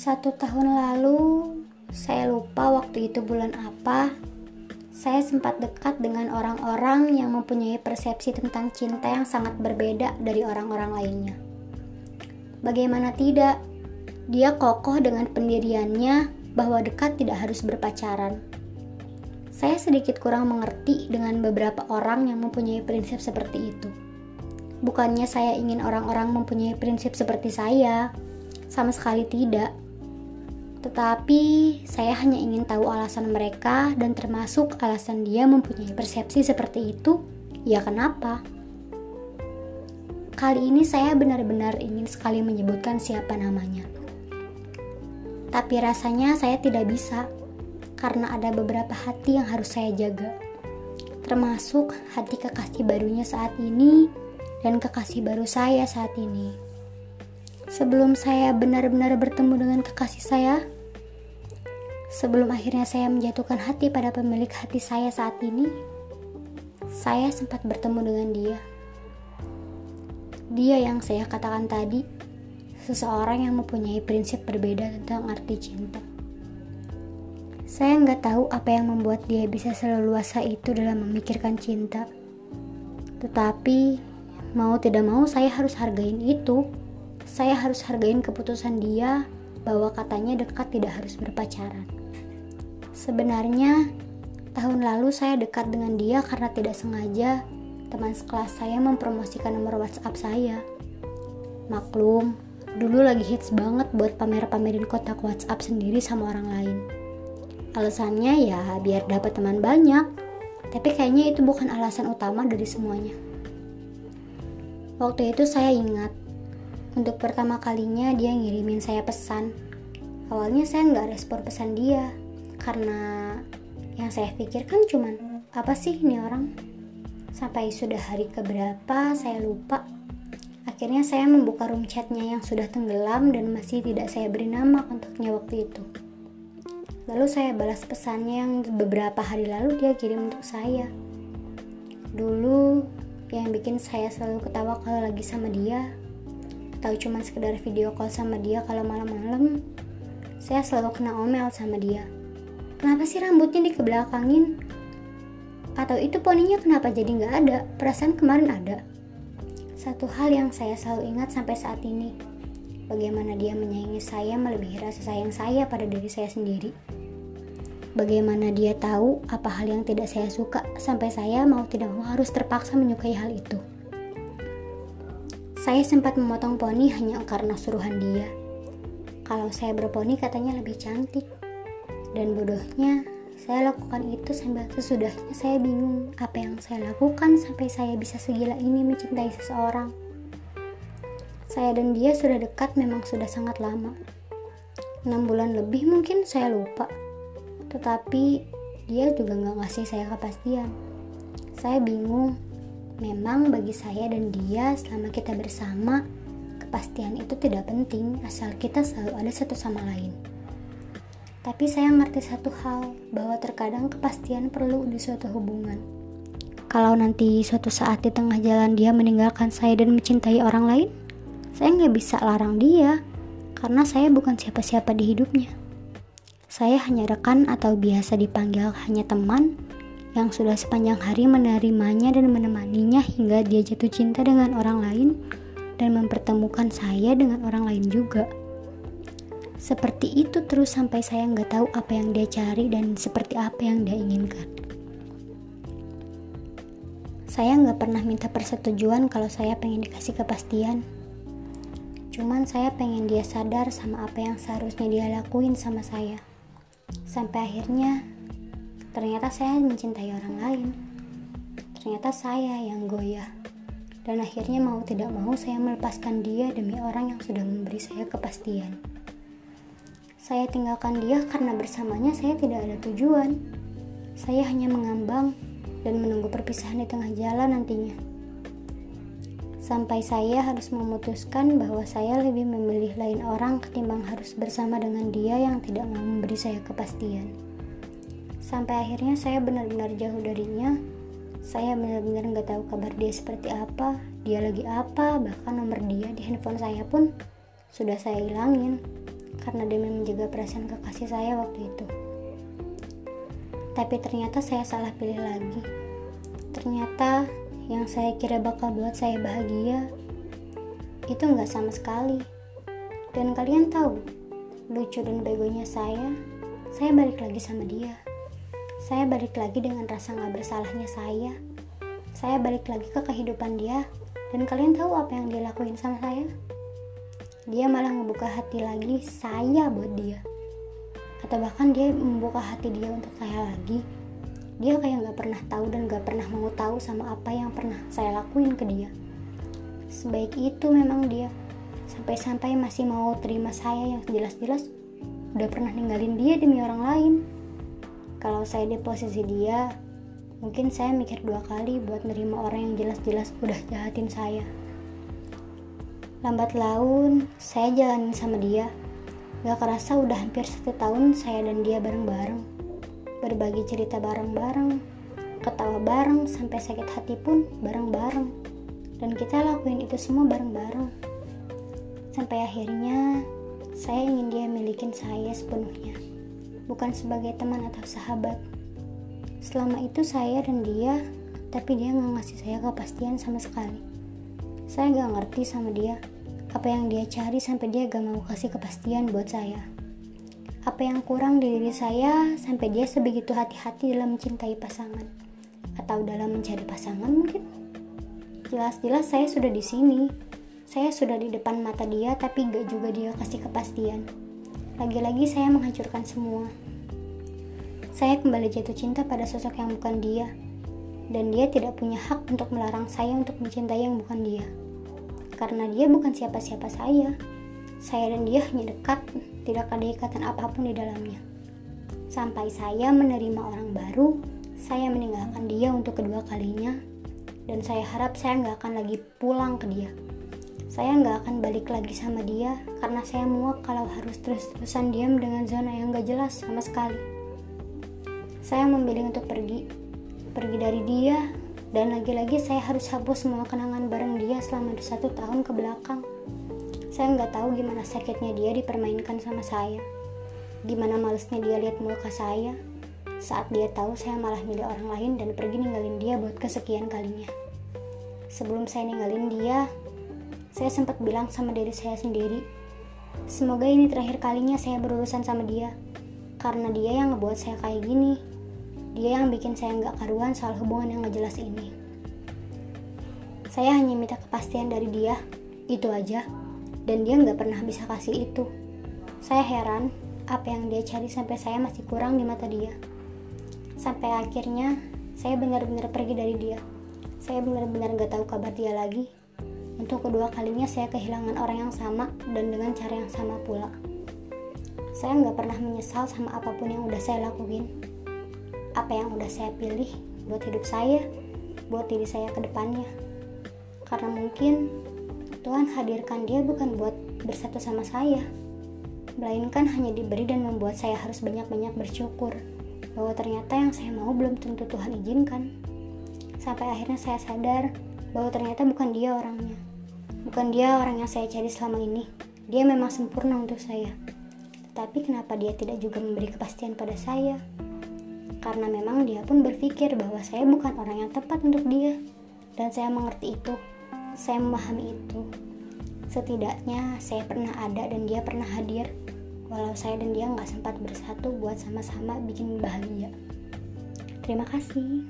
Satu tahun lalu, saya lupa waktu itu bulan apa, saya sempat dekat dengan orang-orang yang mempunyai persepsi tentang cinta yang sangat berbeda dari orang-orang lainnya. Bagaimana tidak, dia kokoh dengan pendiriannya bahwa dekat tidak harus berpacaran. Saya sedikit kurang mengerti dengan beberapa orang yang mempunyai prinsip seperti itu. Bukannya saya ingin orang-orang mempunyai prinsip seperti saya, sama sekali tidak. Tetapi saya hanya ingin tahu alasan mereka dan termasuk alasan dia mempunyai persepsi seperti itu. Ya kenapa? Kali ini saya benar-benar ingin sekali menyebutkan siapa namanya. Tapi rasanya saya tidak bisa karena ada beberapa hati yang harus saya jaga. Termasuk hati kekasih barunya saat ini dan kekasih baru saya saat ini sebelum saya benar-benar bertemu dengan kekasih saya, sebelum akhirnya saya menjatuhkan hati pada pemilik hati saya saat ini, saya sempat bertemu dengan dia. Dia yang saya katakan tadi, seseorang yang mempunyai prinsip berbeda tentang arti cinta. Saya nggak tahu apa yang membuat dia bisa seleluasa itu dalam memikirkan cinta. Tetapi, mau tidak mau saya harus hargain itu saya harus hargain keputusan dia bahwa katanya dekat tidak harus berpacaran. Sebenarnya, tahun lalu saya dekat dengan dia karena tidak sengaja teman sekelas saya mempromosikan nomor WhatsApp saya. Maklum, dulu lagi hits banget buat pamer-pamerin kotak WhatsApp sendiri sama orang lain. Alasannya ya biar dapat teman banyak, tapi kayaknya itu bukan alasan utama dari semuanya. Waktu itu saya ingat, untuk pertama kalinya dia ngirimin saya pesan. Awalnya saya nggak respon pesan dia, karena yang saya pikirkan cuman apa sih ini orang? Sampai sudah hari keberapa saya lupa. Akhirnya saya membuka room chatnya yang sudah tenggelam dan masih tidak saya beri nama kontaknya waktu itu. Lalu saya balas pesannya yang beberapa hari lalu dia kirim untuk saya. Dulu yang bikin saya selalu ketawa kalau lagi sama dia atau cuma sekedar video call sama dia kalau malam-malam, saya selalu kena omel sama dia. Kenapa sih rambutnya dikebelakangin? Atau itu poninya kenapa jadi nggak ada? Perasaan kemarin ada. Satu hal yang saya selalu ingat sampai saat ini, bagaimana dia menyayangi saya melebihi rasa sayang saya pada diri saya sendiri. Bagaimana dia tahu apa hal yang tidak saya suka sampai saya mau tidak mau harus terpaksa menyukai hal itu. Saya sempat memotong poni hanya karena suruhan dia. Kalau saya berponi katanya lebih cantik. Dan bodohnya, saya lakukan itu sambil sesudahnya saya bingung apa yang saya lakukan sampai saya bisa segila ini mencintai seseorang. Saya dan dia sudah dekat memang sudah sangat lama. 6 bulan lebih mungkin saya lupa. Tetapi dia juga nggak ngasih saya kepastian. Saya bingung Memang bagi saya dan dia selama kita bersama, kepastian itu tidak penting asal kita selalu ada satu sama lain. Tapi saya ngerti satu hal, bahwa terkadang kepastian perlu di suatu hubungan. Kalau nanti suatu saat di tengah jalan dia meninggalkan saya dan mencintai orang lain, saya nggak bisa larang dia, karena saya bukan siapa-siapa di hidupnya. Saya hanya rekan atau biasa dipanggil hanya teman yang sudah sepanjang hari menerimanya dan menemaninya hingga dia jatuh cinta dengan orang lain dan mempertemukan saya dengan orang lain juga. Seperti itu terus sampai saya nggak tahu apa yang dia cari dan seperti apa yang dia inginkan. Saya nggak pernah minta persetujuan kalau saya pengen dikasih kepastian. Cuman saya pengen dia sadar sama apa yang seharusnya dia lakuin sama saya. Sampai akhirnya Ternyata saya mencintai orang lain. Ternyata saya yang goyah. Dan akhirnya mau tidak mau saya melepaskan dia demi orang yang sudah memberi saya kepastian. Saya tinggalkan dia karena bersamanya saya tidak ada tujuan. Saya hanya mengambang dan menunggu perpisahan di tengah jalan nantinya. Sampai saya harus memutuskan bahwa saya lebih memilih lain orang ketimbang harus bersama dengan dia yang tidak mau memberi saya kepastian sampai akhirnya saya benar-benar jauh darinya saya benar-benar nggak tahu kabar dia seperti apa dia lagi apa bahkan nomor dia di handphone saya pun sudah saya hilangin karena demi menjaga perasaan kekasih saya waktu itu. Tapi ternyata saya salah pilih lagi. Ternyata yang saya kira bakal buat saya bahagia itu nggak sama sekali. Dan kalian tahu, lucu dan begonya saya, saya balik lagi sama dia. Saya balik lagi dengan rasa nggak bersalahnya saya. Saya balik lagi ke kehidupan dia. Dan kalian tahu apa yang dia lakuin sama saya? dia malah membuka hati lagi saya buat dia atau bahkan dia membuka hati dia untuk saya lagi dia kayak nggak pernah tahu dan nggak pernah mau tahu sama apa yang pernah saya lakuin ke dia sebaik itu memang dia sampai-sampai masih mau terima saya yang jelas-jelas udah pernah ninggalin dia demi orang lain kalau saya di posisi dia mungkin saya mikir dua kali buat nerima orang yang jelas-jelas udah jahatin saya Lambat laun, saya jalanin sama dia. Gak kerasa udah hampir satu tahun saya dan dia bareng-bareng. Berbagi cerita bareng-bareng, ketawa bareng, sampai sakit hati pun bareng-bareng. Dan kita lakuin itu semua bareng-bareng. Sampai akhirnya, saya ingin dia milikin saya sepenuhnya. Bukan sebagai teman atau sahabat. Selama itu saya dan dia, tapi dia gak ngasih saya kepastian sama sekali saya gak ngerti sama dia apa yang dia cari sampai dia gak mau kasih kepastian buat saya. Apa yang kurang di diri saya sampai dia sebegitu hati-hati dalam mencintai pasangan atau dalam mencari pasangan mungkin. Jelas-jelas saya sudah di sini. Saya sudah di depan mata dia tapi gak juga dia kasih kepastian. Lagi-lagi saya menghancurkan semua. Saya kembali jatuh cinta pada sosok yang bukan dia dan dia tidak punya hak untuk melarang saya untuk mencintai yang bukan dia. Karena dia bukan siapa-siapa saya. Saya dan dia hanya dekat, tidak ada ikatan apa pun di dalamnya. Sampai saya menerima orang baru, saya meninggalkan dia untuk kedua kalinya, dan saya harap saya nggak akan lagi pulang ke dia. Saya nggak akan balik lagi sama dia karena saya muak kalau harus terus-terusan diam dengan zona yang gak jelas sama sekali. Saya memilih untuk pergi pergi dari dia dan lagi-lagi saya harus hapus semua kenangan bareng dia selama satu tahun ke belakang. Saya nggak tahu gimana sakitnya dia dipermainkan sama saya. Gimana malesnya dia lihat muka saya saat dia tahu saya malah milih orang lain dan pergi ninggalin dia buat kesekian kalinya. Sebelum saya ninggalin dia, saya sempat bilang sama diri saya sendiri, semoga ini terakhir kalinya saya berurusan sama dia, karena dia yang ngebuat saya kayak gini. Dia yang bikin saya nggak karuan soal hubungan yang nggak jelas ini. Saya hanya minta kepastian dari dia, itu aja. Dan dia nggak pernah bisa kasih itu. Saya heran, apa yang dia cari sampai saya masih kurang di mata dia. Sampai akhirnya, saya benar-benar pergi dari dia. Saya benar-benar nggak tahu kabar dia lagi. Untuk kedua kalinya saya kehilangan orang yang sama dan dengan cara yang sama pula. Saya nggak pernah menyesal sama apa pun yang udah saya lakuin apa yang udah saya pilih buat hidup saya, buat diri saya ke depannya. Karena mungkin Tuhan hadirkan dia bukan buat bersatu sama saya, melainkan hanya diberi dan membuat saya harus banyak-banyak bersyukur bahwa ternyata yang saya mau belum tentu Tuhan izinkan. Sampai akhirnya saya sadar bahwa ternyata bukan dia orangnya. Bukan dia orang yang saya cari selama ini. Dia memang sempurna untuk saya. Tetapi kenapa dia tidak juga memberi kepastian pada saya? karena memang dia pun berpikir bahwa saya bukan orang yang tepat untuk dia dan saya mengerti itu saya memahami itu setidaknya saya pernah ada dan dia pernah hadir walau saya dan dia nggak sempat bersatu buat sama-sama bikin bahagia terima kasih